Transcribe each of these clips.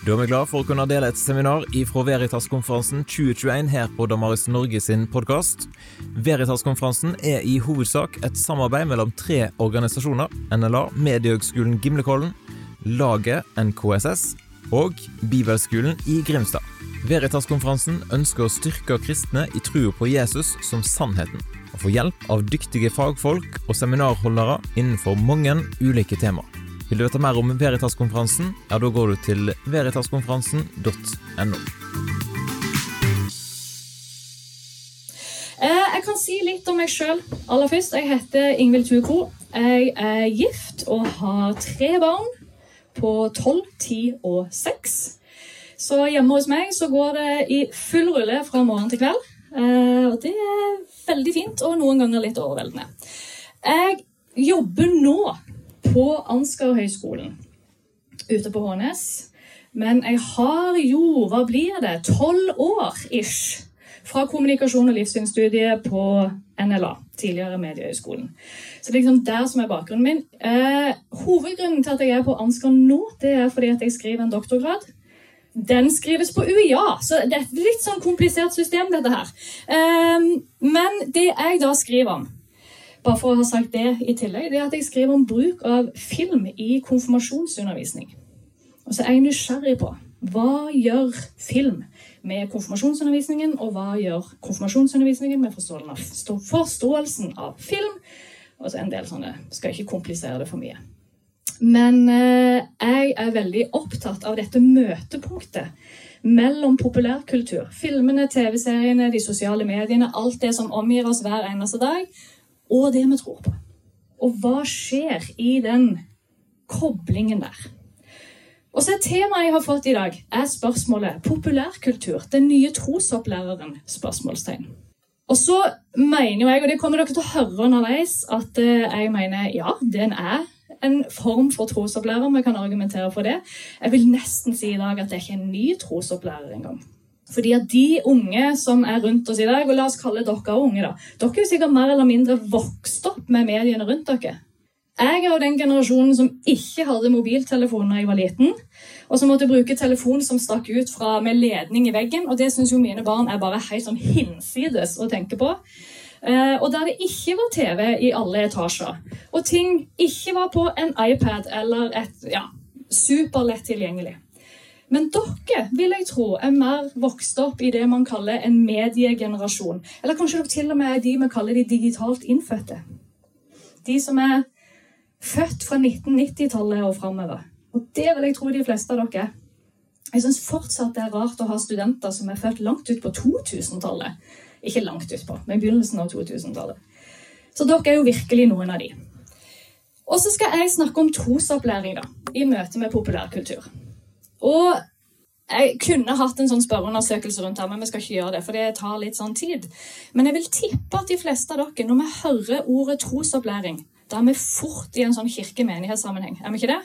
Da er vi glad for å kunne dele et seminar ifra Veritas-konferansen 2021 her på Damaris Norge sin podkast. Veritas-konferansen er i hovedsak et samarbeid mellom tre organisasjoner. NLA, Mediehøgskolen Gimlekollen, Laget NKSS og Bibelskolen i Grimstad. Veritas-konferansen ønsker å styrke kristne i trua på Jesus som sannheten, og få hjelp av dyktige fagfolk og seminarholdere innenfor mange ulike temaer. Vil du vite mer om Veritas-konferansen, ja, da går du til veritaskonferansen.no. Jeg kan si litt om meg sjøl aller først. Jeg heter Ingvild Tukro. Jeg er gift og har tre barn på 12, 10 og 6. Så hjemme hos meg så går det i full rulle fra morgen til kveld. Og det er veldig fint og noen ganger litt overveldende. Jeg jobber nå på Ansgarhøgskolen ute på Hånes. Men jeg har jo, hva blir det, tolv år ish fra kommunikasjon- og livssynsstudiet på NLA, tidligere Mediehøgskolen. Så det er liksom der som er bakgrunnen min. Eh, hovedgrunnen til at jeg er på Ansgar nå, det er fordi at jeg skriver en doktorgrad. Den skrives på UiA, så det er et litt sånn komplisert system, dette her. Eh, men det jeg da skriver om, bare for å ha sagt det i tillegg, det er at jeg skriver om bruk av film i konfirmasjonsundervisning. Og så er jeg nysgjerrig på hva gjør film med konfirmasjonsundervisningen, og hva gjør konfirmasjonsundervisningen med forståelsen av film? Og så en del sånne Skal ikke komplisere det for mye. Men eh, jeg er veldig opptatt av dette møtepunktet mellom populærkultur, filmene, TV-seriene, de sosiale mediene, alt det som omgir oss hver eneste dag, og det vi tror på. Og hva skjer i den koblingen der? Og så er Temaet jeg har fått i dag, er spørsmålet populærkultur. Den nye trosopplæreren? spørsmålstegn. Og så mener jeg, og det kommer dere til å høre underveis, at eh, jeg mener ja, den er en form for trosopplærer. Vi kan argumentere for det. Jeg vil nesten si i dag at det er ikke en ny trosopplærer engang. Fordi at de unge som er rundt oss i dag, og la oss kalle dere unge, da Dere er jo sikkert mer eller mindre vokst opp med mediene rundt dere. Jeg er av den generasjonen som ikke hadde mobiltelefon da jeg var liten, og som måtte bruke telefon som stakk ut fra med ledning i veggen, og det syns jo mine barn er bare helt sånn hinsides å tenke på. Uh, og der det ikke var TV i alle etasjer, og ting ikke var på en iPad eller et ja, superlett tilgjengelig. Men dere vil jeg tro er mer vokst opp i det man kaller en mediegenerasjon. Eller kanskje dere til og med er de vi kaller de digitalt innfødte. De som er født fra 1990-tallet og framover. Og det vil jeg tro de fleste av dere er. Jeg syns fortsatt det er rart å ha studenter som er født langt ut på 2000-tallet. Ikke langt utpå, men begynnelsen av 2000-tallet. Så dere er jo virkelig noen av de. Og så skal jeg snakke om trosopplæring da, i møte med populærkultur. Og jeg kunne hatt en sånn spørreundersøkelse rundt her, men vi skal ikke gjøre det, for det tar litt sånn tid. Men jeg vil tippe at de fleste av dere, når vi hører ordet trosopplæring, da er vi fort i en sånn kirke-menighetssammenheng. Er vi ikke det?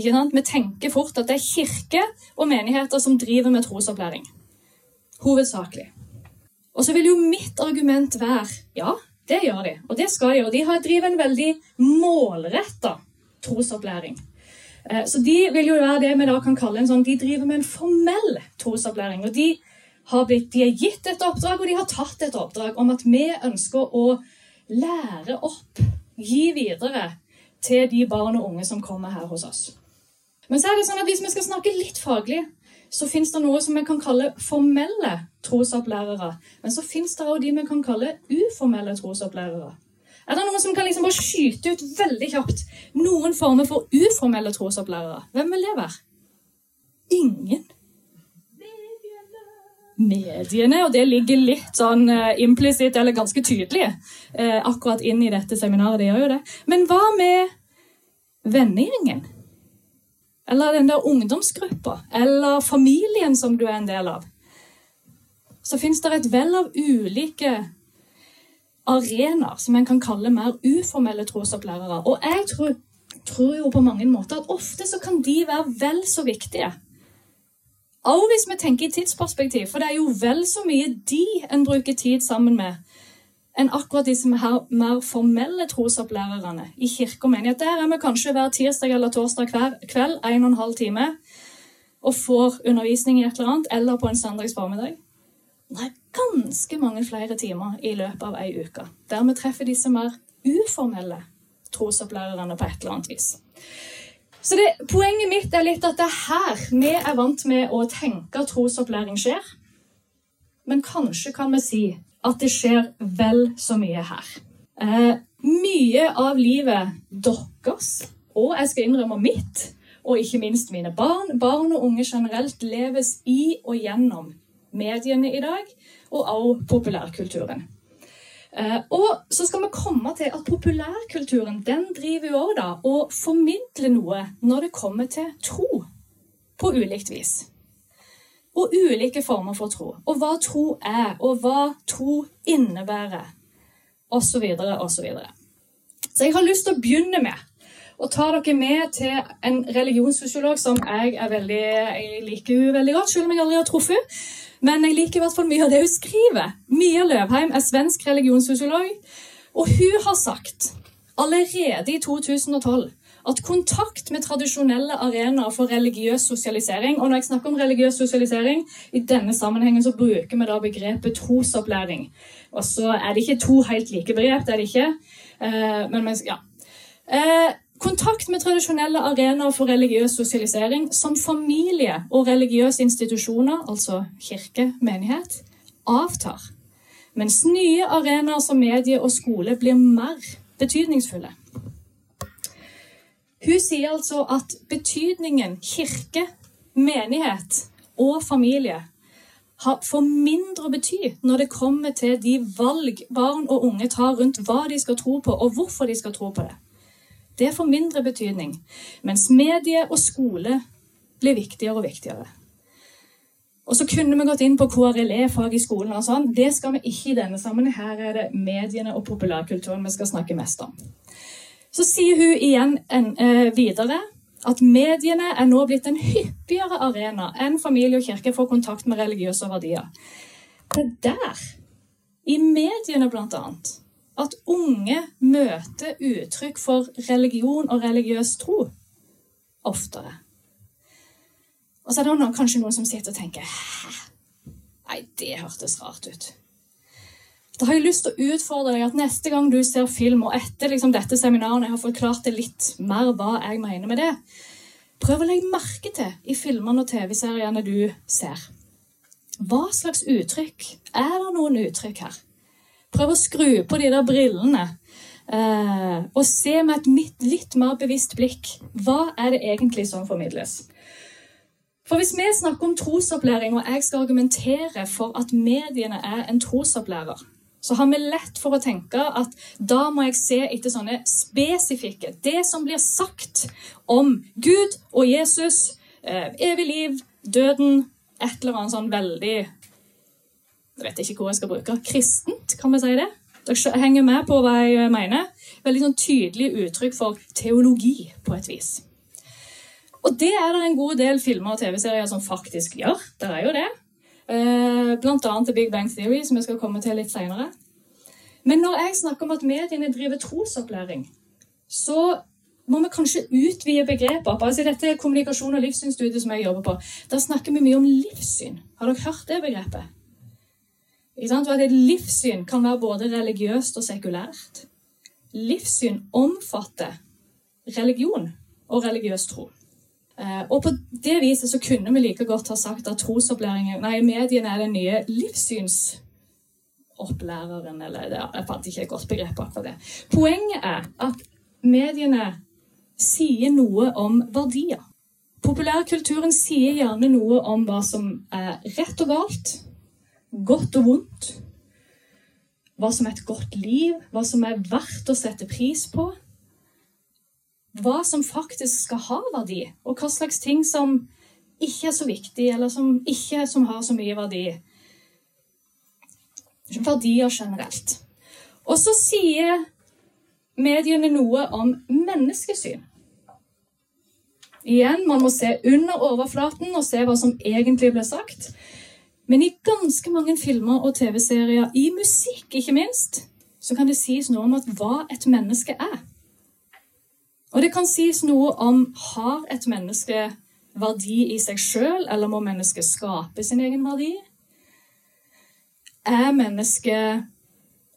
Ikke sant? Vi tenker fort at det er kirke og menigheter som driver med trosopplæring. Hovedsakelig. Og så vil jo mitt argument være ja, det gjør de, og det skal de. Og de driver en veldig målretta trosopplæring. Eh, så de vil jo være det vi da kan kalle en sånn De driver med en formell trosopplæring. Og de blitt, de er gitt et oppdrag, og de har tatt et oppdrag om at vi ønsker å lære opp, gi videre til de barn og unge som kommer her hos oss. Men så er det sånn at hvis vi skal snakke litt faglig, så fins det noe som vi kan kalle formelle trosopplærere. Men så fins det òg de vi kan kalle uformelle trosopplærere. Er det noen som kan liksom bare skyte ut veldig kjapt noen former for uformelle trosopplærere? Hvem vil det være? Ingen. Mediene, og det ligger litt sånn uh, implisitt, eller ganske tydelig, uh, akkurat inn i dette seminaret. Det gjør jo det. Men hva med vennegjengen? Eller den der ungdomsgruppa? Eller familien som du er en del av? Så fins det et vell av ulike arenaer som en kan kalle mer uformelle trosopplærere. Og jeg tror, tror, jo på mange måter at ofte så kan de være vel så viktige. Og hvis vi tenker i tidsperspektiv, for det er jo vel så mye de en bruker tid sammen med, enn akkurat de som er mer formelle trosopplærerne i kirke og menighet. Der er vi kanskje hver tirsdag eller torsdag hver kveld, en og en halv time. og får undervisning i et eller annet, eller på en søndags formiddag. Er ganske mange flere timer i løpet av ei uke der vi treffer disse mer uformelle trosopplærerne på et eller annet vis. Så det, Poenget mitt er litt at det er her vi er vant med å tenke at trosopplæring skjer. Men kanskje kan vi si at det skjer vel så mye her. Eh, mye av livet deres, og jeg skal innrømme mitt, og ikke minst mine barn, barn og unge generelt, leves i og gjennom mediene i dag, og også populærkulturen. Uh, og så skal vi komme til at populærkulturen den driver jo da og formidler noe når det kommer til tro, på ulikt vis. Og ulike former for tro. Og hva tro er, og hva tro innebærer, osv., osv. Så, så jeg har lyst til å begynne med å ta dere med til en religionsfysiolog som jeg veldig, jeg liker veldig godt, selv om jeg aldri har truffet. Men jeg liker i hvert fall mye av det hun skriver. Mia Løvheim er svensk religionssosiolog, og hun har sagt allerede i 2012 at kontakt med tradisjonelle arenaer for religiøs sosialisering Og når jeg snakker om religiøs sosialisering, i denne sammenhengen så bruker vi da begrepet trosopplæring. Og så er det ikke to helt like begrep, det er det ikke. Eh, men ja. Kontakt med tradisjonelle arenaer for religiøs sosialisering, som familie og religiøse institusjoner, altså kirke, menighet, avtar. Mens nye arenaer som medie og skole blir mer betydningsfulle. Hun sier altså at betydningen kirke, menighet og familie får mindre å bety når det kommer til de valg barn og unge tar rundt hva de skal tro på, og hvorfor de skal tro på det. Det får mindre betydning, mens medie og skole blir viktigere og viktigere. Og så kunne vi gått inn på KRLE-fag i skolen. og sånn. Det skal vi ikke i denne sammenheng. Her er det mediene og populærkulturen vi skal snakke mest om. Så sier hun igjen en, eh, videre at mediene er nå blitt en hyppigere arena enn familie og kirke for kontakt med religiøse verdier. Det er der, i mediene blant annet, at unge møter uttrykk for religion og religiøs tro oftere. Og så er det noen, kanskje noen som sitter og tenker Hæ? Nei, det hørtes rart ut. Da har jeg lyst til å utfordre deg at neste gang du ser film, og etter liksom, dette seminaret jeg har forklart det litt mer hva jeg mener med det, prøv å legge merke til i filmene og TV-seriene du ser. Hva slags uttrykk? Er det noen uttrykk her? Prøv å skru på de der brillene. Uh, og se med et litt mer bevisst blikk hva er det egentlig som formidles. For Hvis vi snakker om trosopplæring, og jeg skal argumentere for at mediene er en trosopplærer, så har vi lett for å tenke at da må jeg se etter sånne spesifikke Det som blir sagt om Gud og Jesus, uh, evig liv, døden, et eller annet sånn veldig jeg vet ikke hvor jeg skal bruke. Kristent, kan vi si det? Dere henger med på hva jeg mener? Veldig sånn tydelig uttrykk for teologi, på et vis. Og det er det en god del filmer og TV-serier som faktisk gjør. Det er jo det. Eh, blant annet The Big Bang Theory, som jeg skal komme til litt seinere. Men når jeg snakker om at mediene driver trosopplæring, så må vi kanskje utvide begreper. Altså, dette er kommunikasjon- og livssynsstudiet som jeg jobber på. Der snakker vi mye om livssyn. Har dere hørt det begrepet? Og at et livssyn kan være både religiøst og sekulært. Livssyn omfatter religion og religiøs tro. Eh, og på det viset så kunne vi like godt ha sagt at trosopplæringen, nei, mediene er den nye livssynsopplæreren, eller ja, jeg fant ikke et godt begrep akkurat det. Poenget er at mediene sier noe om verdier. Populærkulturen sier gjerne noe om hva som er rett og galt, godt og vondt. Hva som er et godt liv, hva som er verdt å sette pris på. Hva som faktisk skal ha verdi, og hva slags ting som ikke er så viktig, eller som ikke som har så mye verdi. Verdier generelt. Og så sier mediene noe om menneskesyn. Igjen, man må se under overflaten og se hva som egentlig ble sagt. Men i ganske mange filmer og TV-serier, i musikk ikke minst, så kan det sies noe om hva et menneske er. Og det kan sies noe om har et menneske verdi i seg sjøl, eller må mennesket skape sin egen verdi? Er mennesket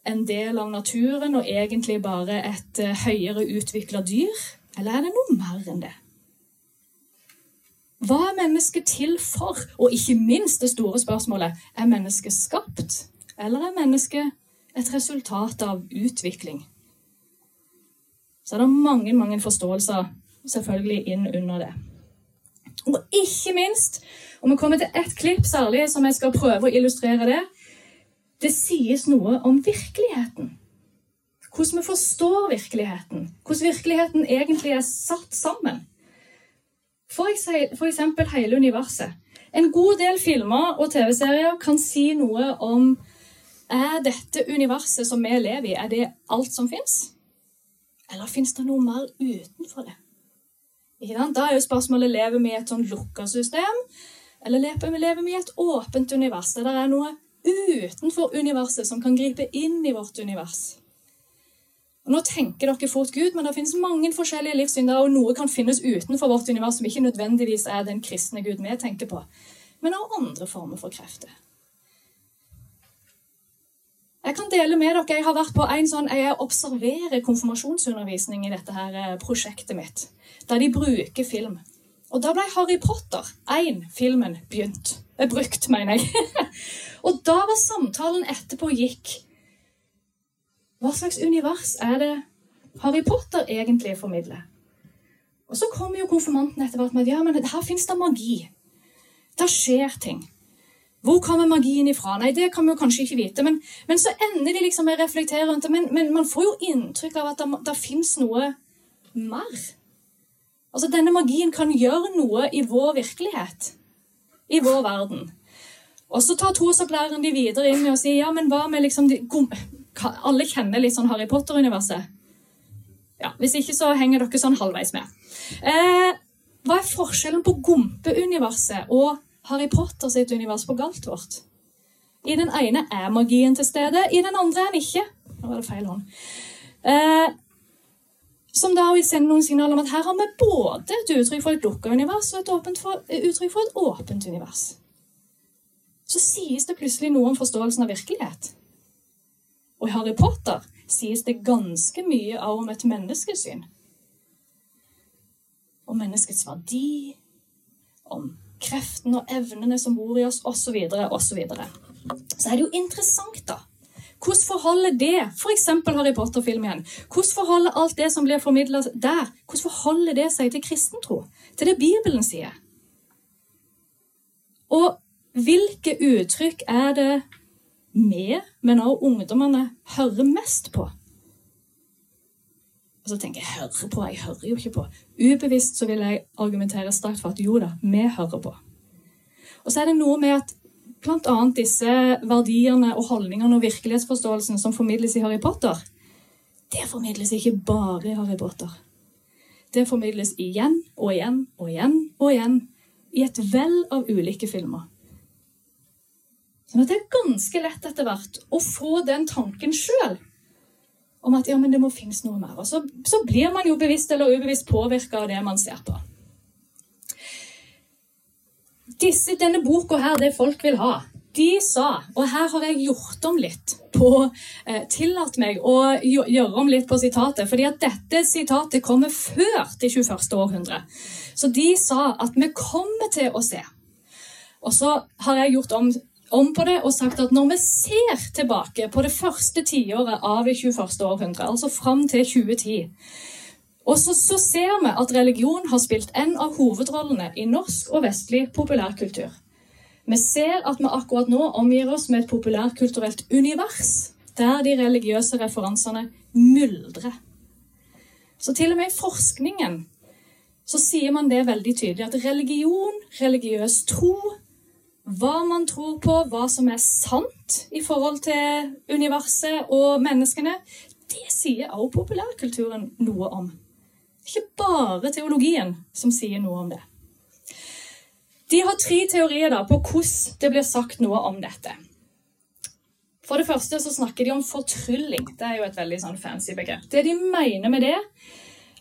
en del av naturen og egentlig bare et eh, høyere utvikla dyr? Eller er det noe mer enn det? Hva er mennesket til for? Og ikke minst det store spørsmålet er mennesket skapt? Eller er mennesket et resultat av utvikling? Så er det mange, mange forståelser selvfølgelig inn under det. Og ikke minst, om vi kommer til ett klipp særlig som jeg skal prøve å illustrere det, det sies noe om virkeligheten. Hvordan vi forstår virkeligheten. Hvordan virkeligheten egentlig er satt sammen. For eksempel hele universet. En god del filmer og TV-serier kan si noe om er dette universet som vi lever i, er det alt som fins? Eller fins det noe mer utenfor det? Da er jo spørsmålet lever vi i et sånn lukka system, eller lever vi i et åpent univers der det er noe utenfor universet som kan gripe inn i vårt univers? Og nå tenker dere fort Gud, men det finnes mange forskjellige livssyn der, og noe kan finnes utenfor vårt univers som ikke nødvendigvis er den kristne Gud vi tenker på, men også andre former for krefter. Jeg kan dele med dere, jeg har vært på en sånn, jeg observerer konfirmasjonsundervisning i dette her eh, prosjektet mitt, der de bruker film. Og da ble Harry Potter 1-filmen begynt. Eh, brukt, mener jeg. og da var samtalen etterpå gikk Hva slags univers er det Harry Potter egentlig formidler? Og så kommer jo konfirmanten etter hvert med ja, men her fins det magi. Det skjer ting. Hvor kommer magien ifra? Nei, det kan vi jo kanskje ikke vite. Men, men så ender de liksom med å reflektere rundt det. Men, men, man får jo inntrykk av at det, det fins noe mer. Altså, Denne magien kan gjøre noe i vår virkelighet. I vår verden. Og så tar trosopplæreren de videre inn med å si ja, men hva med liksom de, Alle kjenner litt sånn Harry Potter-universet. Ja, Hvis ikke så henger dere sånn halvveis med. Eh, hva er forskjellen på Gompe-universet og Harry Potter sitt univers på Galtvort. I den ene er magien til stede, i den andre er den ikke. Nå var det feil hånd. Eh, som da vil sende noen signaler om at her har vi både et uttrykk for et lukka univers og et for, uttrykk for et åpent univers. Så sies det plutselig noe om forståelsen av virkelighet. Og Harry Potter sies det ganske mye av om et menneskesyn. Om menneskets verdi, om kreftene og evnene som bor i oss, osv., osv. Så, så, er det jo interessant, da. Hvordan forholder det f.eks. Harry Potter-film igjen, hvordan forholder alt det som blir formidla der, hvordan forholder det seg til kristentro? Til det Bibelen sier? Og hvilke uttrykk er det vi, men også ungdommene, hører mest på? Og så tenker jeg hører på, jeg hører jo ikke på. Ubevisst så vil jeg argumentere sterkt for at jo da, vi hører på. Og så er det noe med at bl.a. disse verdiene og holdningene og virkelighetsforståelsen som formidles i Harry Potter, det formidles ikke bare i Harry Potter. Det formidles igjen og igjen og igjen og igjen i et vell av ulike filmer. Sånn at det er ganske lett etter hvert å få den tanken sjøl om at ja, men det må finnes noe mer. Og så, så blir man jo bevisst eller ubevisst påvirka av det man ser på. Disse, denne boka her, det folk vil ha, de sa Og her har jeg gjort om litt på eh, Tillatt meg å gjøre om litt på sitatet, fordi at dette sitatet kommer før det 21. århundre. Så de sa at vi kommer til å se. Og så har jeg gjort om om på det og sagt at når vi ser tilbake på det første tiåret av det 21. århundre, altså fram til 2010, og så, så, ser vi at religion har spilt en av hovedrollene i norsk og vestlig populærkultur. Vi ser at vi akkurat nå omgir oss med et populærkulturelt univers der de religiøse referansene myldrer. Så til og med i forskningen så sier man det veldig tydelig at religion, religiøs tro, hva man tror på, hva som er sant i forhold til universet og menneskene, det sier også populærkulturen noe om. Ikke bare teologien som sier noe om det. De har tre teorier da på hvordan det blir sagt noe om dette. For det første så snakker de om fortrylling. Det er jo et veldig sånn fancy begrep. Det de mener med det,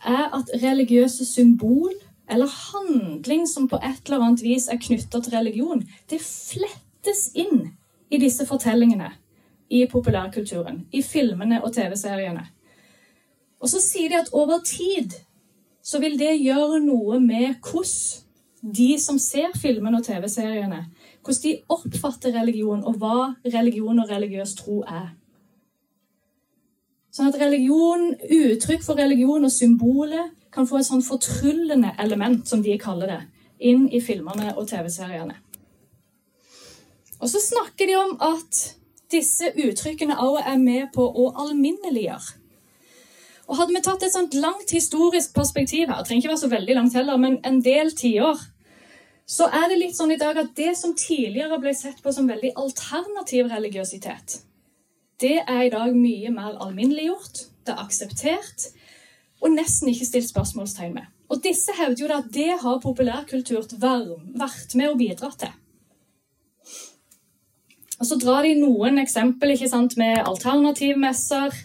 er at religiøse symbol eller handling som på et eller annet vis er knytta til religion, det flettes inn i disse fortellingene i populærkulturen, i filmene og TV-seriene. Og så sier de at over tid så vil det gjøre noe med hvordan de som ser filmene og TV-seriene, hvordan de oppfatter religion, og hva religion og religiøs tro er. Sånn at religion, uttrykk for religion og symbolet kan få et sånn fortryllende element, som de kaller det, inn i filmene og TV-seriene. Og så snakker de om at disse uttrykkene også er med på å alminneliggjøre. Og Hadde vi tatt et sånt langt historisk perspektiv her, trenger ikke være så veldig langt heller, men en del tiår, så er det litt sånn i dag at det som tidligere ble sett på som veldig alternativ religiøsitet, det er i dag mye mer alminneliggjort, det er akseptert, og nesten ikke stilt spørsmålstegn med. Og disse hevder jo at det har populærkultur vært med å bidra til. Og Så drar de noen eksempel sant, med alternativmesser,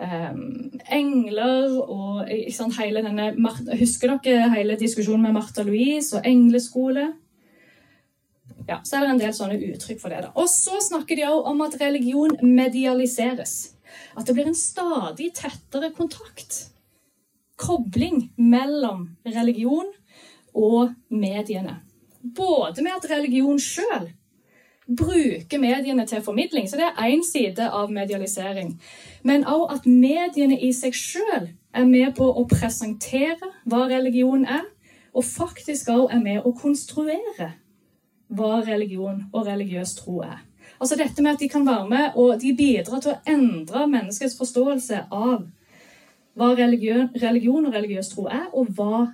um, engler og sant, hele denne, Husker dere hele diskusjonen med Martha Louise og engleskole? Ja, så er det en del sånne uttrykk for det. da. Og så snakker de også om at religion medialiseres. At det blir en stadig tettere kontakt kobling mellom religion og mediene. Både med at religion sjøl bruker mediene til formidling, så det er én side av medialisering. Men òg at mediene i seg sjøl er med på å presentere hva religion er, og faktisk òg er med å konstruere hva religion og religiøs tro er. Altså dette med at De kan være med og de bidrar til å endre menneskets forståelse av hva religion, religion og religiøs tro er, og hva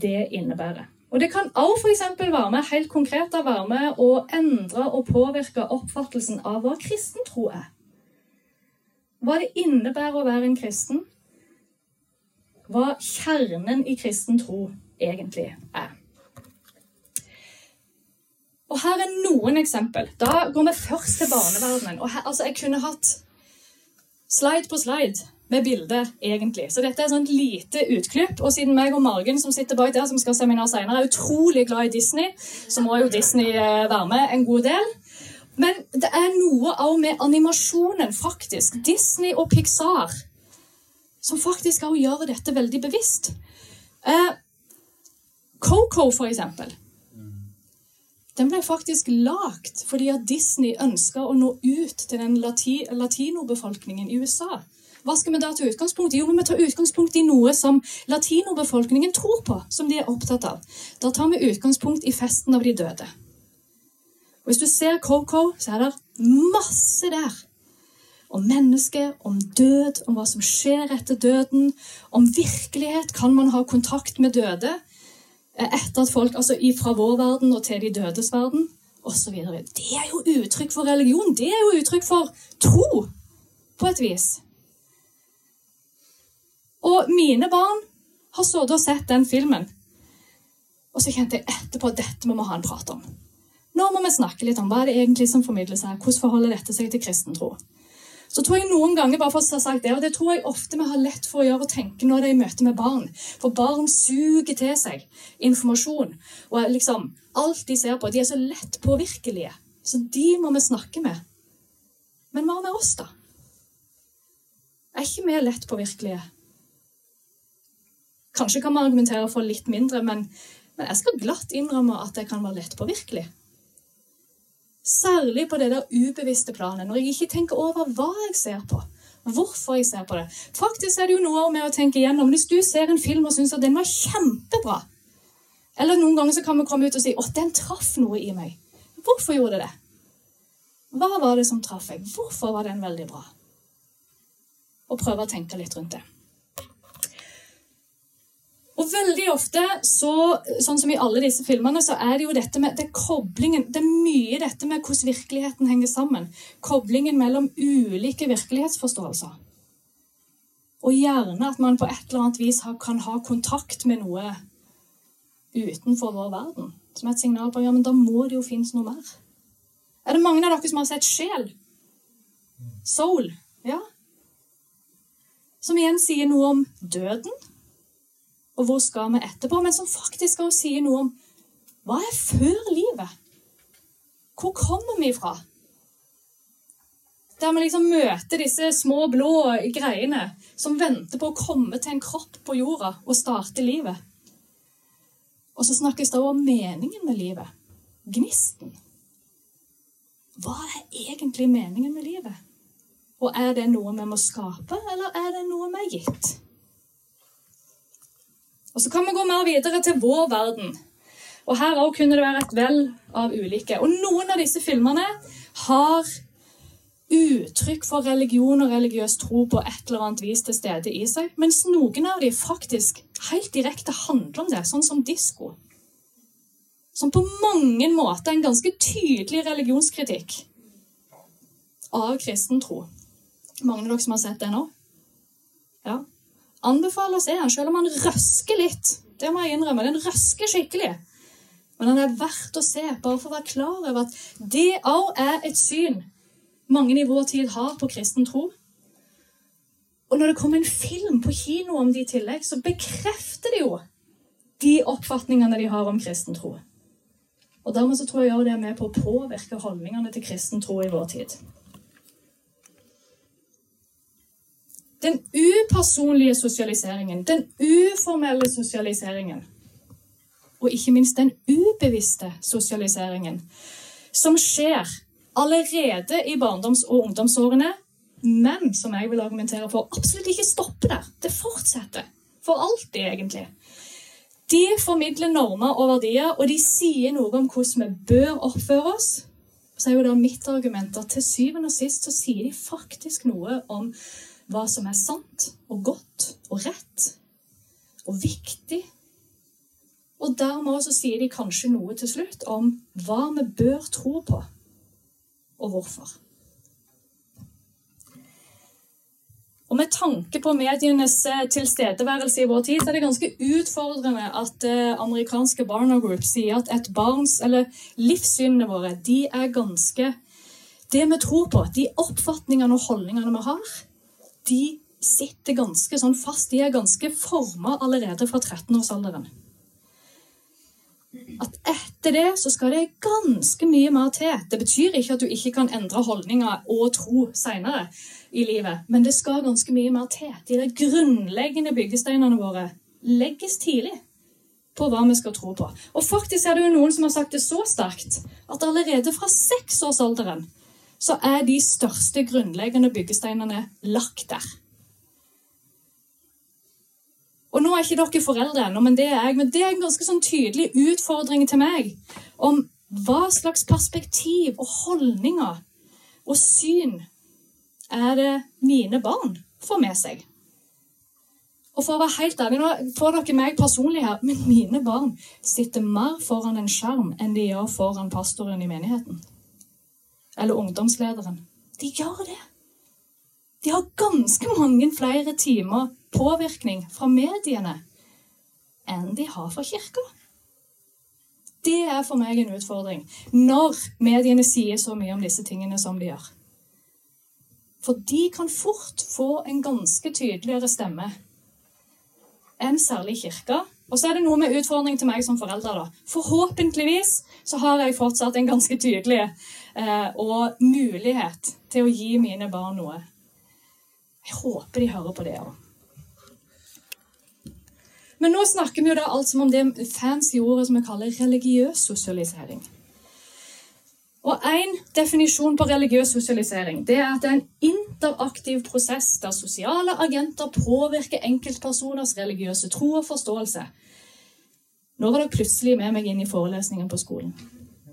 det innebærer. Og Det kan f.eks. være med helt konkret være med å endre og påvirke oppfattelsen av hva kristen tro er. Hva det innebærer å være en kristen. Hva kjernen i kristen tro egentlig er. Og Her er noen eksempel. Da går vi først til barneverdenen. Og her, altså, Jeg kunne hatt slide på slide med bildet, egentlig. Så dette er et lite utklipp. Og siden meg og Margen som sitter bak der, som skal ha seminar senere, er utrolig glad i Disney, så må jo Disney eh, være med en god del. Men det er noe av med animasjonen, faktisk. Disney og Pixar. Som faktisk òg gjør dette veldig bevisst. Eh, Coco, for eksempel. Den ble faktisk lagd fordi at Disney ønska å nå ut til den latinobefolkningen i USA. Hva skal vi da ta utgangspunkt i? Jo, vi tar utgangspunkt i noe som latinobefolkningen tror på, som de er opptatt av. Da tar vi utgangspunkt i festen av de døde. Og Hvis du ser Coco, så er det masse der. Om mennesket, om død, om hva som skjer etter døden. Om virkelighet. Kan man ha kontakt med døde? Etter at folk, altså Fra vår verden og til de dødes verden, osv. Det er jo uttrykk for religion. Det er jo uttrykk for tro, på et vis. Og mine barn har sittet og sett den filmen. Og så kjente jeg etterpå at dette må vi ha en prat om. Nå må vi snakke litt om hva det egentlig som formidles her. Hvordan forholder dette seg til kristen tro? Så tror jeg noen ganger, bare for å ha sagt det, og det tror jeg ofte vi har lett for å gjøre og tenke når det er i møte med barn. For barn suger til seg informasjon. Og liksom, alt de ser på, de er så lett påvirkelige. Så de må vi snakke med. Men hva med oss, da? Er ikke vi lett påvirkelige? Kanskje kan man argumentere for litt mindre, men, men jeg skal glatt innrømme at det kan være lett påvirkelig. Særlig på det der ubevisste planet, når jeg ikke tenker over hva jeg ser på. Hvorfor jeg ser på det. Faktisk er det jo noe med å tenke igjennom. Hvis du ser en film og syns at den var kjempebra, eller noen ganger så kan vi komme ut og si at den traff noe i meg. Hvorfor gjorde det? Hva var det som traff meg? Hvorfor var den veldig bra? Og prøve å tenke litt rundt det. Og veldig ofte, så, sånn som i alle disse filmene, så er det jo dette med det koblingen Det er mye dette med hvordan virkeligheten henger sammen. Koblingen mellom ulike virkelighetsforståelser. Og gjerne at man på et eller annet vis kan ha kontakt med noe utenfor vår verden. Som et signal på ja, men da må det jo finnes noe mer. Er det mange av dere som har sett Sjel? Soul? Ja. Som igjen sier noe om døden og hvor skal vi etterpå, men som faktisk også sier noe om hva er før livet? Hvor kommer vi fra? Der vi liksom møter disse små, blå greiene som venter på å komme til en kropp på jorda og starte livet. Og så snakkes det om meningen med livet. Gnisten. Hva er egentlig meningen med livet? Og er det noe vi må skape, eller er det noe vi er gitt? Og Så kan vi gå mer videre til vår verden. Og Her òg kunne det være et vell av ulike. Og Noen av disse filmene har uttrykk for religion og religiøs tro på et eller annet vis til stede i seg, mens noen av dem faktisk helt direkte handler om det, sånn som disko. Som på mange måter er en ganske tydelig religionskritikk av kristen tro. Mange av dere som har sett det nå? Ja. Anbefaler å se den, selv om han røsker litt. Det må jeg innrømme. Den røsker skikkelig. Men den er verdt å se, bare for å være klar over at det òg er et syn mange i vår tid har på kristen tro. Og når det kommer en film på kino om det i tillegg, så bekrefter det jo de oppfatningene de har om kristen tro. Og dermed så tror jeg det er med på å påvirke holdningene til kristen tro i vår tid. Den upersonlige sosialiseringen, den uformelle sosialiseringen, og ikke minst den ubevisste sosialiseringen, som skjer allerede i barndoms- og ungdomsårene, men som jeg vil argumentere for absolutt ikke stopper der. Det fortsetter. For alltid, egentlig. De formidler normer og verdier, og de sier noe om hvordan vi bør oppføre oss. Så er jo da mitt argument at til syvende og sist så sier de faktisk noe om hva som er sant og godt og rett og viktig. Og dermed også sier de kanskje noe til slutt om hva vi bør tro på og hvorfor. Og Med tanke på medienes eh, tilstedeværelse i vår tid, så er det ganske utfordrende at eh, amerikanske Barna Group sier at et barns, eller livssynene våre de er ganske Det vi tror på, de oppfatningene og holdningene vi har, de sitter ganske sånn fast. De er ganske forma allerede fra 13-årsalderen at etter det så skal det ganske mye mer til. Det betyr ikke at du ikke kan endre holdninger og tro seinere i livet, men det skal ganske mye mer til. De der grunnleggende byggesteinene våre legges tidlig på hva vi skal tro på. Og faktisk er det jo noen som har sagt det så sterkt at allerede fra seksårsalderen så er de største grunnleggende byggesteinene lagt der. Og nå er ikke dere foreldre ennå, men det er jeg. Men det er en ganske sånn tydelig utfordring til meg om hva slags perspektiv og holdninger og syn er det mine barn får med seg. Og for å være helt ærlig, Nå får dere meg personlig her, men mine barn sitter mer foran en skjerm enn de gjør foran pastoren i menigheten. Eller ungdomslederen. De gjør det. De har ganske mange flere timer påvirkning fra mediene enn de har fra kirka. Det er for meg en utfordring når mediene sier så mye om disse tingene som de gjør. For de kan fort få en ganske tydeligere stemme enn særlig kirka. Og så er det noe med utfordring til meg som forelder. da. Forhåpentligvis så har jeg fortsatt en ganske tydelig og mulighet til å gi mine barn noe. Jeg håper de hører på det òg. Men nå snakker vi jo da alt som om det fancy ordet som vi kaller religiøs sosialisering. Og En definisjon på religiøs sosialisering det er at det er en interaktiv prosess der sosiale agenter påvirker enkeltpersoners religiøse tro og forståelse. Nå var dere plutselig med meg inn i forelesningen på skolen.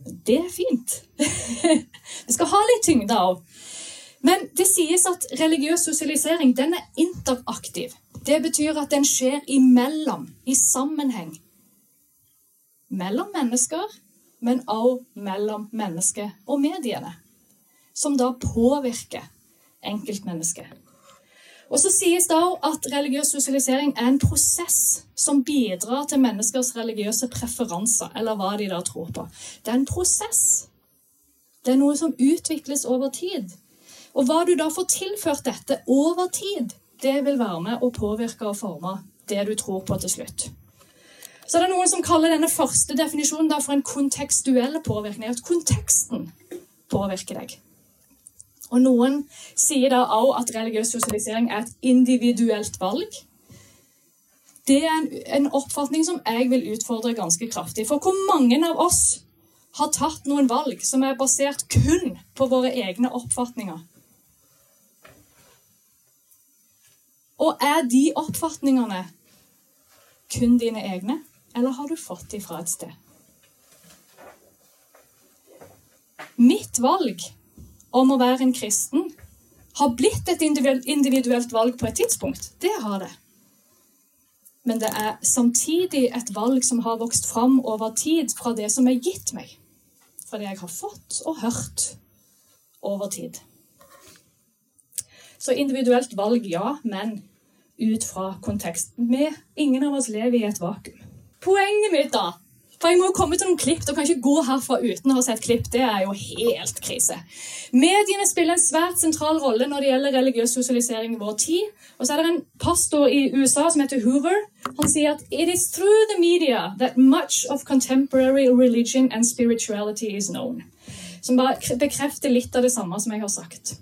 Det er fint. Vi skal ha litt tyngde òg. Men det sies at religiøs sosialisering den er interaktiv. Det betyr at den skjer imellom, i sammenheng. Mellom mennesker, men også mellom mennesket og mediene. Som da påvirker enkeltmennesket. Og så sies det at religiøs sosialisering er en prosess som bidrar til menneskers religiøse preferanser, eller hva de da tror på. Det er en prosess. Det er noe som utvikles over tid. Og hva du da får tilført dette over tid, det vil være med å påvirke og forme det du tror på til slutt. Så det er noen som kaller denne første definisjonen for en kontekstuell påvirkning. At konteksten påvirker deg. Og noen sier da også at religiøs sosialisering er et individuelt valg. Det er en, en oppfatning som jeg vil utfordre ganske kraftig. For hvor mange av oss har tatt noen valg som er basert kun på våre egne oppfatninger? Og er de oppfatningene kun dine egne, eller har du fått de fra et sted? Mitt valg om å være en kristen har blitt et individuelt valg på et tidspunkt. Det har det. Men det er samtidig et valg som har vokst fram over tid fra det som er gitt meg. Fra det jeg har fått og hørt over tid. Så individuelt valg, ja, men ut fra konteksten. Vi, ingen av oss lever i et vakuum. Poenget mitt, da For jeg må jo komme til noen klipp. Du kan ikke gå herfra uten å ha sett klipp. Det er jo helt krise. Mediene spiller en svært sentral rolle når det gjelder religiøs sosialisering i vår tid. Og så er det en pastor i USA som heter Hoover. Han sier at «It is through the media that much of contemporary religion and spirituality is known». Som bare bekrefter litt av det samme som jeg har sagt.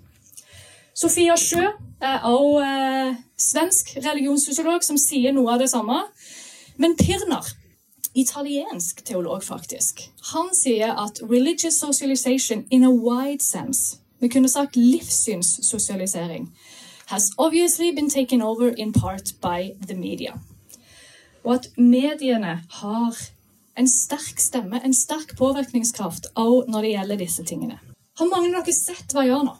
Sofia Sjø er også eh, svensk religionssosiolog som sier noe av det samme. Men Pirner, italiensk teolog faktisk, han sier at religious socialization in a wide sense, vi kunne sagt livssynssosialisering, has obviously been taken over in part by the media. Og at mediene har en sterk stemme, en sterk påvirkningskraft òg når det gjelder disse tingene. Har mange av dere sett hva jeg gjør nå?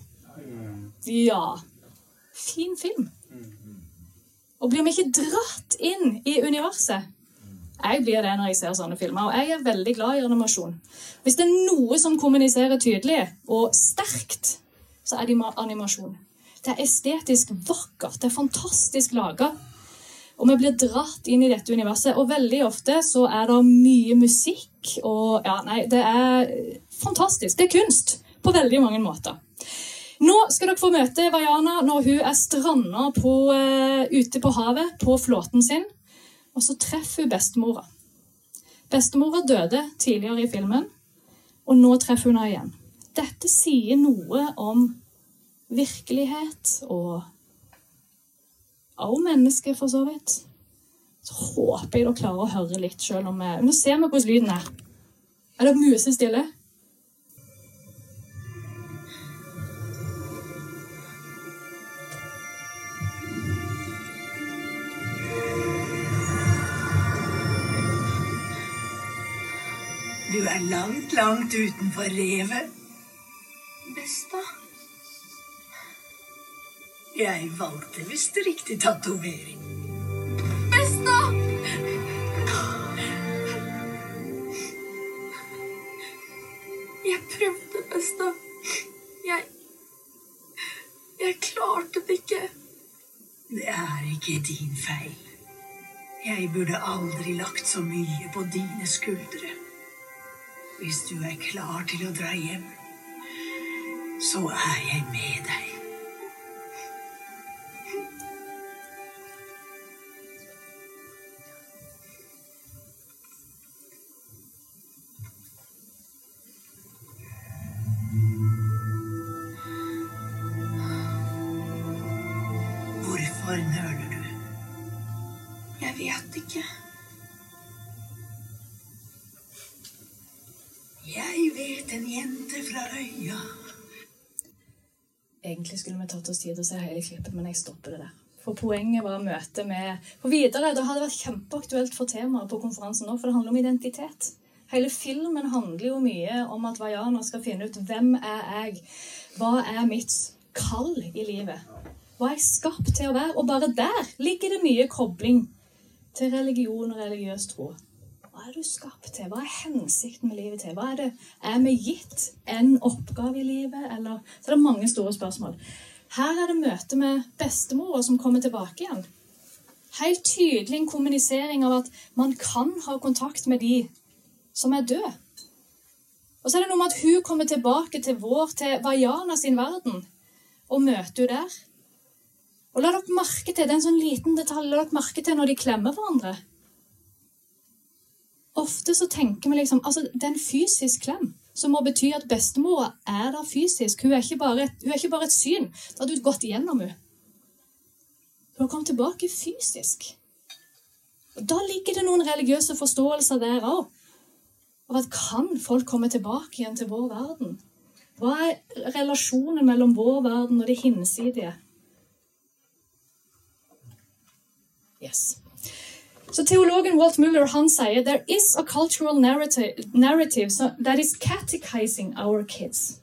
Ja. Fin film. Og blir vi ikke dratt inn i universet? Jeg blir det når jeg ser sånne filmer, og jeg er veldig glad i animasjon. Hvis det er noe som kommuniserer tydelig og sterkt, så er det animasjon. Det er estetisk vakkert, det er fantastisk laga. Og vi blir dratt inn i dette universet, og veldig ofte så er det mye musikk og Ja, nei, det er fantastisk. Det er kunst på veldig mange måter. Nå skal dere få møte Vaiana når hun er stranda uh, ute på havet på flåten sin. Og så treffer hun bestemora. Bestemora døde tidligere i filmen, og nå treffer hun henne igjen. Dette sier noe om virkelighet og også mennesker, for så vidt. Så håper jeg dere klarer å høre litt, selv om Nå ser vi hvordan lyden er. Er det musestille? Er langt, langt utenfor revet. Besta. Jeg valgte visst riktig tatovering. Besta! Jeg prøvde, Besta. Jeg Jeg klarte det ikke. Det er ikke din feil. Jeg burde aldri lagt så mye på dine skuldre. Hvis du er klar til å dra hjem, så er jeg med deg. Hvorfor nøler du? Jeg vet ikke. En jente fra øya. Egentlig skulle vi tatt oss tid til å se hele klippet, men jeg stopper det der. For poenget var møte med For videre, Det hadde vært kjempeaktuelt for temaet på konferansen nå, for det handler om identitet. Hele filmen handler jo mye om at Vaiana skal finne ut hvem er jeg Hva er mitt kall i livet? Hva er jeg skapt til å være? Og bare der ligger det mye kobling til religion og religiøs tro. Hva er du skapt til? Hva er hensikten med livet til? Hva Er det er vi gitt en oppgave i livet, eller Så det er mange store spørsmål. Her er det møte med bestemora som kommer tilbake igjen. Helt tydelig en kommunisering av at man kan ha kontakt med de som er døde. Og så er det noe med at hun kommer tilbake til vår, til Vajana sin verden, og møter henne der. Og la dere merke til det er en sånn liten detalj la dere merke til når de klemmer hverandre. Ofte så tenker vi liksom altså det er en fysisk klem, som må bety at bestemora er der fysisk. Hun er ikke bare hun er ikke bare et syn. Da har du gått igjennom henne. Hun har kommet tilbake fysisk. Og Da ligger det noen religiøse forståelser der òg. Av at kan folk komme tilbake igjen til vår verden? Hva er relasjonen mellom vår verden og det hinsidige? Yes. Så Teologen Walt Muller han sier there is a cultural narrative, narrative that is catechizing our kids.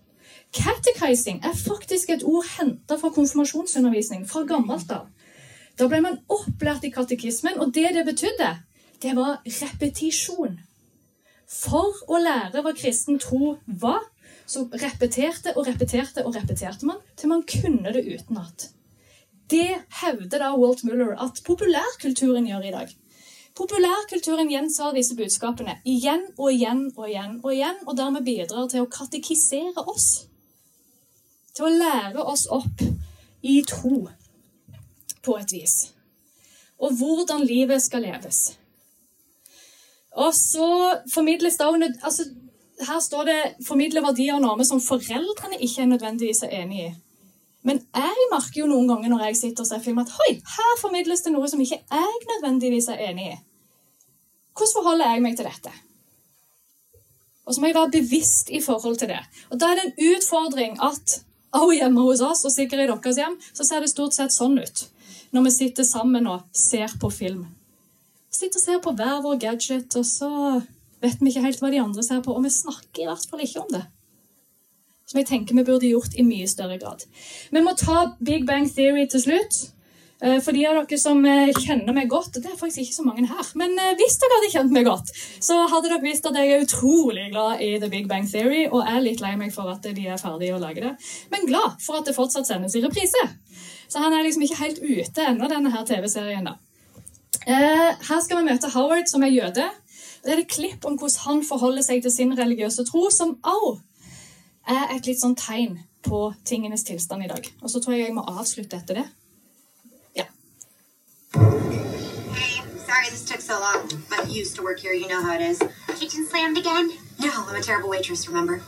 Catechizing er faktisk et ord henta fra konfirmasjonsundervisning fra gammelt av. Da ble man opplært i katekismen, og det det betydde, det var repetisjon. For å lære hva kristen tro var, så repeterte og repeterte og repeterte man til man kunne det utenat. Det hevder da Walt Muller at populærkulturen gjør i dag. Populærkulturen gjentar disse budskapene igjen og igjen og igjen, og igjen, og dermed bidrar til å katekisere oss. Til å lære oss opp i tro, på et vis. Og hvordan livet skal leves. Og så formidles da altså, Her står det 'formidle verdier og normer som foreldrene ikke er nødvendigvis er enig i'. Men jeg merker jo noen ganger når jeg sitter og ser film, at hoi, her formidles det noe som ikke jeg nødvendigvis er enig i. Hvordan forholder jeg meg til dette? Og så må jeg være bevisst i forhold til det. Og da er det en utfordring at også hjemme hos oss, og sikkert i deres hjem, så ser det stort sett sånn ut når vi sitter sammen og ser på film. Sitter og ser på hver vår gadget, og så vet vi ikke helt hva de andre ser på, og vi snakker i hvert fall ikke om det som jeg tenker vi burde gjort i mye større grad. Vi må ta Big Bang Theory til slutt. Eh, for de av dere som eh, kjenner meg godt, det er faktisk ikke så mange her, men eh, hvis dere hadde kjent meg godt, så hadde dere visst at jeg er utrolig glad i The Big Bang Theory, og er litt lei meg for at de er ferdige å lage det, men glad for at det fortsatt sendes i reprise. Så han er liksom ikke helt ute ennå, denne her TV-serien. da. Her skal vi møte Howard, som er jøde. Det er et klipp om hvordan han forholder seg til sin religiøse tro, som også er et litt sånn tegn på tingenes tilstand i dag. Og så tror jeg jeg må avslutte etter det. Ja. Hey, sorry this took so long, but you used to work here, you know how it is. Kitchen slammed again? No, I'm a terrible waitress, remember?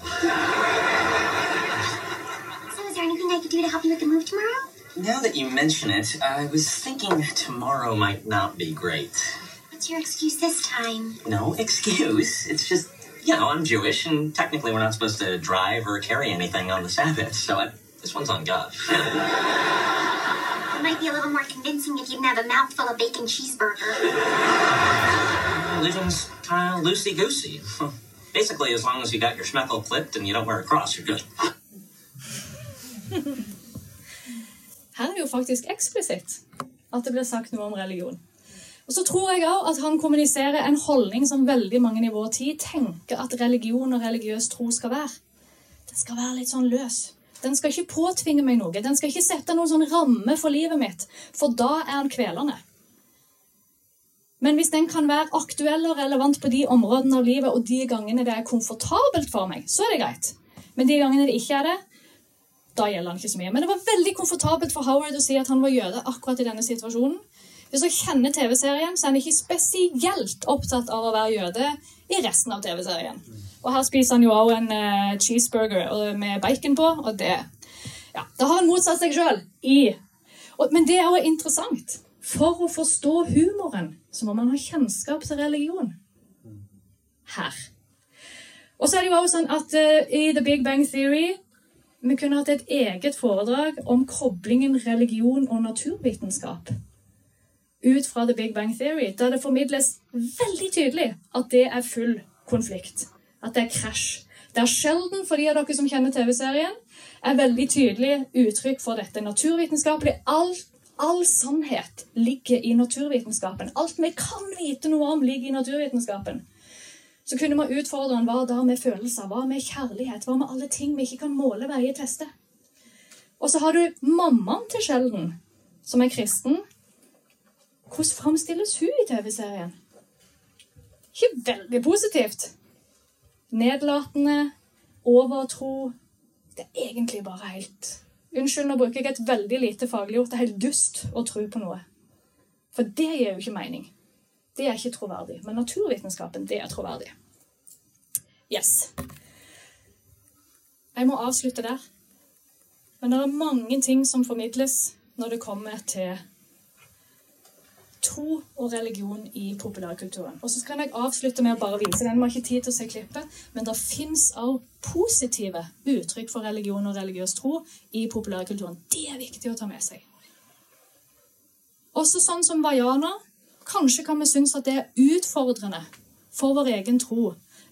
So is there anything I could do to help you with the move tomorrow? Now that you mention it, I was thinking tomorrow might not be great. What's your excuse this time? No excuse. It's just, you know, I'm Jewish, and technically we're not supposed to drive or carry anything on the Sabbath, so I, this one's on God. It might be a little more convincing if you didn't have a mouthful of bacon cheeseburger. Religion's kind of loosey goosey. Basically, as long as you got your schmeckle clipped and you don't wear a cross, you're good. Her er det jo faktisk eksplisitt at det blir sagt noe om religion. Og så tror jeg også at han kommuniserer en holdning som veldig mange i vår tid tenker at religion og religiøs tro skal være. Den skal være litt sånn løs. Den skal ikke påtvinge meg noe. Den skal ikke sette noen sånn ramme for livet mitt, for da er den kvelende. Men hvis den kan være aktuell og relevant på de områdene av livet og de gangene det er komfortabelt for meg, så er det greit. Men de gangene det ikke er det, da gjelder han ikke så mye. Men det var veldig komfortabelt for Howard å si at han var jøde akkurat i denne situasjonen. Hvis du kjenner TV-serien, så er han ikke spesielt opptatt av å være jøde i resten av TV-serien. Og her spiser han jo også en uh, cheeseburger med bacon på, og det Ja, da har han motsatt seg sjøl i Men det er også interessant. For å forstå humoren så må man ha kjennskap til religion. Her. Og så er det jo også sånn at uh, i The Big Bang Theory vi kunne hatt et eget foredrag om koblingen religion og naturvitenskap. Ut fra The Big Bang Theory, der det formidles veldig tydelig at det er full konflikt. At det er krasj. Det er sjelden, for de av dere som kjenner TV-serien, er veldig tydelig uttrykk for dette. Naturvitenskapelig. All, all sannhet ligger i naturvitenskapen. Alt vi kan vite noe om, ligger i naturvitenskapen så kunne man utfordre hva da med følelser, hva med kjærlighet, hva med alle ting vi ikke kan måle, veie, teste. Og så har du mammaen til Sheldon, som er kristen. Hvordan framstilles hun i TV-serien? Ikke veldig positivt. Nedlatende, overtro. Det er egentlig bare helt Unnskyld, nå bruker jeg et veldig lite faglig ord. Det er helt dust å tro på noe. For det gir jo ikke mening. Det er ikke troverdig. Men naturvitenskapen, det er troverdig. Yes. Jeg må avslutte der. Men det er mange ting som formidles når det kommer til tro og religion i populærkulturen. Og så kan jeg avslutte med å bare vise den. Vi har ikke tid til å se klippet, men det fins også positive uttrykk for religion og religiøs tro i populærkulturen. Det er viktig å ta med seg. Også sånn som Vaiana. Kanskje kan vi synes at det er utfordrende for vår egen tro,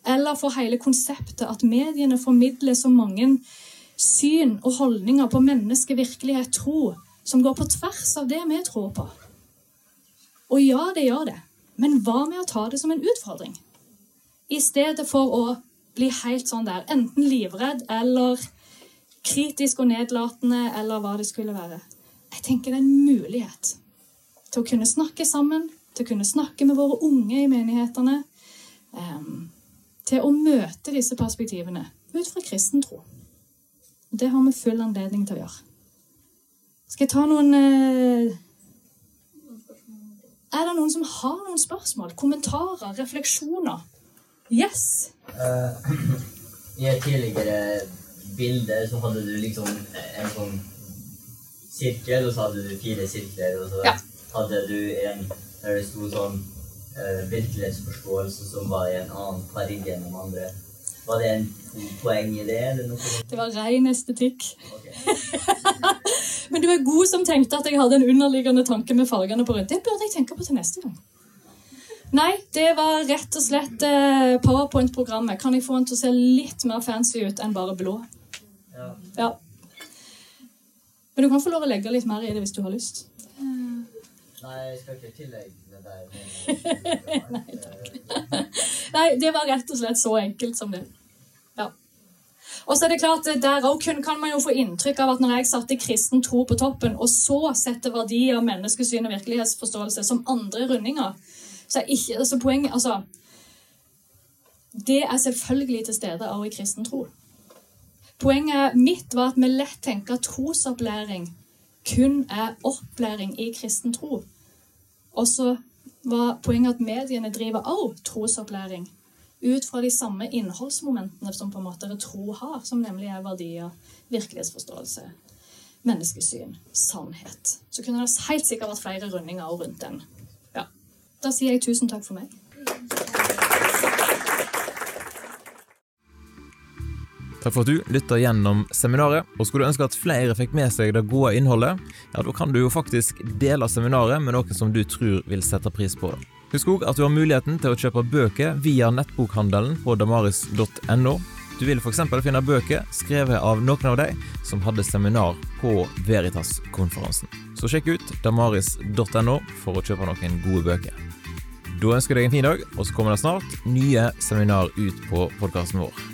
eller for hele konseptet at mediene formidler så mange syn og holdninger på menneske, virkelighet, tro, som går på tvers av det vi tror på. Og ja, det gjør det. Men hva med å ta det som en utfordring? I stedet for å bli helt sånn der, enten livredd eller kritisk og nedlatende, eller hva det skulle være. Jeg tenker det er en mulighet til å kunne snakke sammen, til å kunne snakke med våre unge i menighetene. Um, til å møte disse perspektivene ut fra kristen tro. Det har vi full anledning til å gjøre. Skal jeg ta noen uh, er det noen som har noen spørsmål? Kommentarer? Refleksjoner? Yes? Uh, I et tidligere bilde så hadde du liksom en sånn sirkel, og så hadde du fire sirkler, og så ja. hadde du en der det sto sånn uh, virkelighetsforståelse som var i en annen farge enn de andre. Var det en poeng i det? Det var ren estetikk. Okay. Men du er god som tenkte at jeg hadde en underliggende tanke med fargene på rundt. Det burde jeg tenke på til neste gang. Nei, det var rett og slett eh, Powerpoint-programmet. Kan jeg få den til å se litt mer fancy ut enn bare blå? Ja. ja. Men du kan få lov å legge litt mer i det hvis du har lyst. Nei, jeg skal ikke tillegge det der. Nei. Nei, det var rett og slett så enkelt som det. Og så er det klart, Der òg kan man jo få inntrykk av at når jeg satte kristen tro på toppen, og så setter verdier, menneskesyn og virkelighetsforståelse som andre rundinger så er ikke, altså poenget, altså, Det er selvfølgelig til stede også i kristen tro. Poenget mitt var at vi lett tenker at trosopplæring kun er opplæring i kristen tro. Og så var poenget at mediene driver også trosopplæring ut fra de samme innholdsmomentene som på en måte tro har, som nemlig er verdier, virkelighetsforståelse, menneskesyn, sannhet. Så kunne det helt sikkert vært flere rundinger rundt den. Ja. Da sier jeg tusen takk for meg. Takk for at du lytta gjennom seminaret. og Skulle du ønske at flere fikk med seg det gode innholdet, ja, da kan du jo faktisk dele seminaret med noen som du tror vil sette pris på det. Husk òg at du har muligheten til å kjøpe bøker via nettbokhandelen på damaris.no. Du vil f.eks. finne bøker skrevet av noen av de som hadde seminar på Veritas-konferansen. Så sjekk ut damaris.no for å kjøpe noen gode bøker. Da ønsker jeg deg en fin dag, og så kommer det snart nye seminar ut på podkasten vår.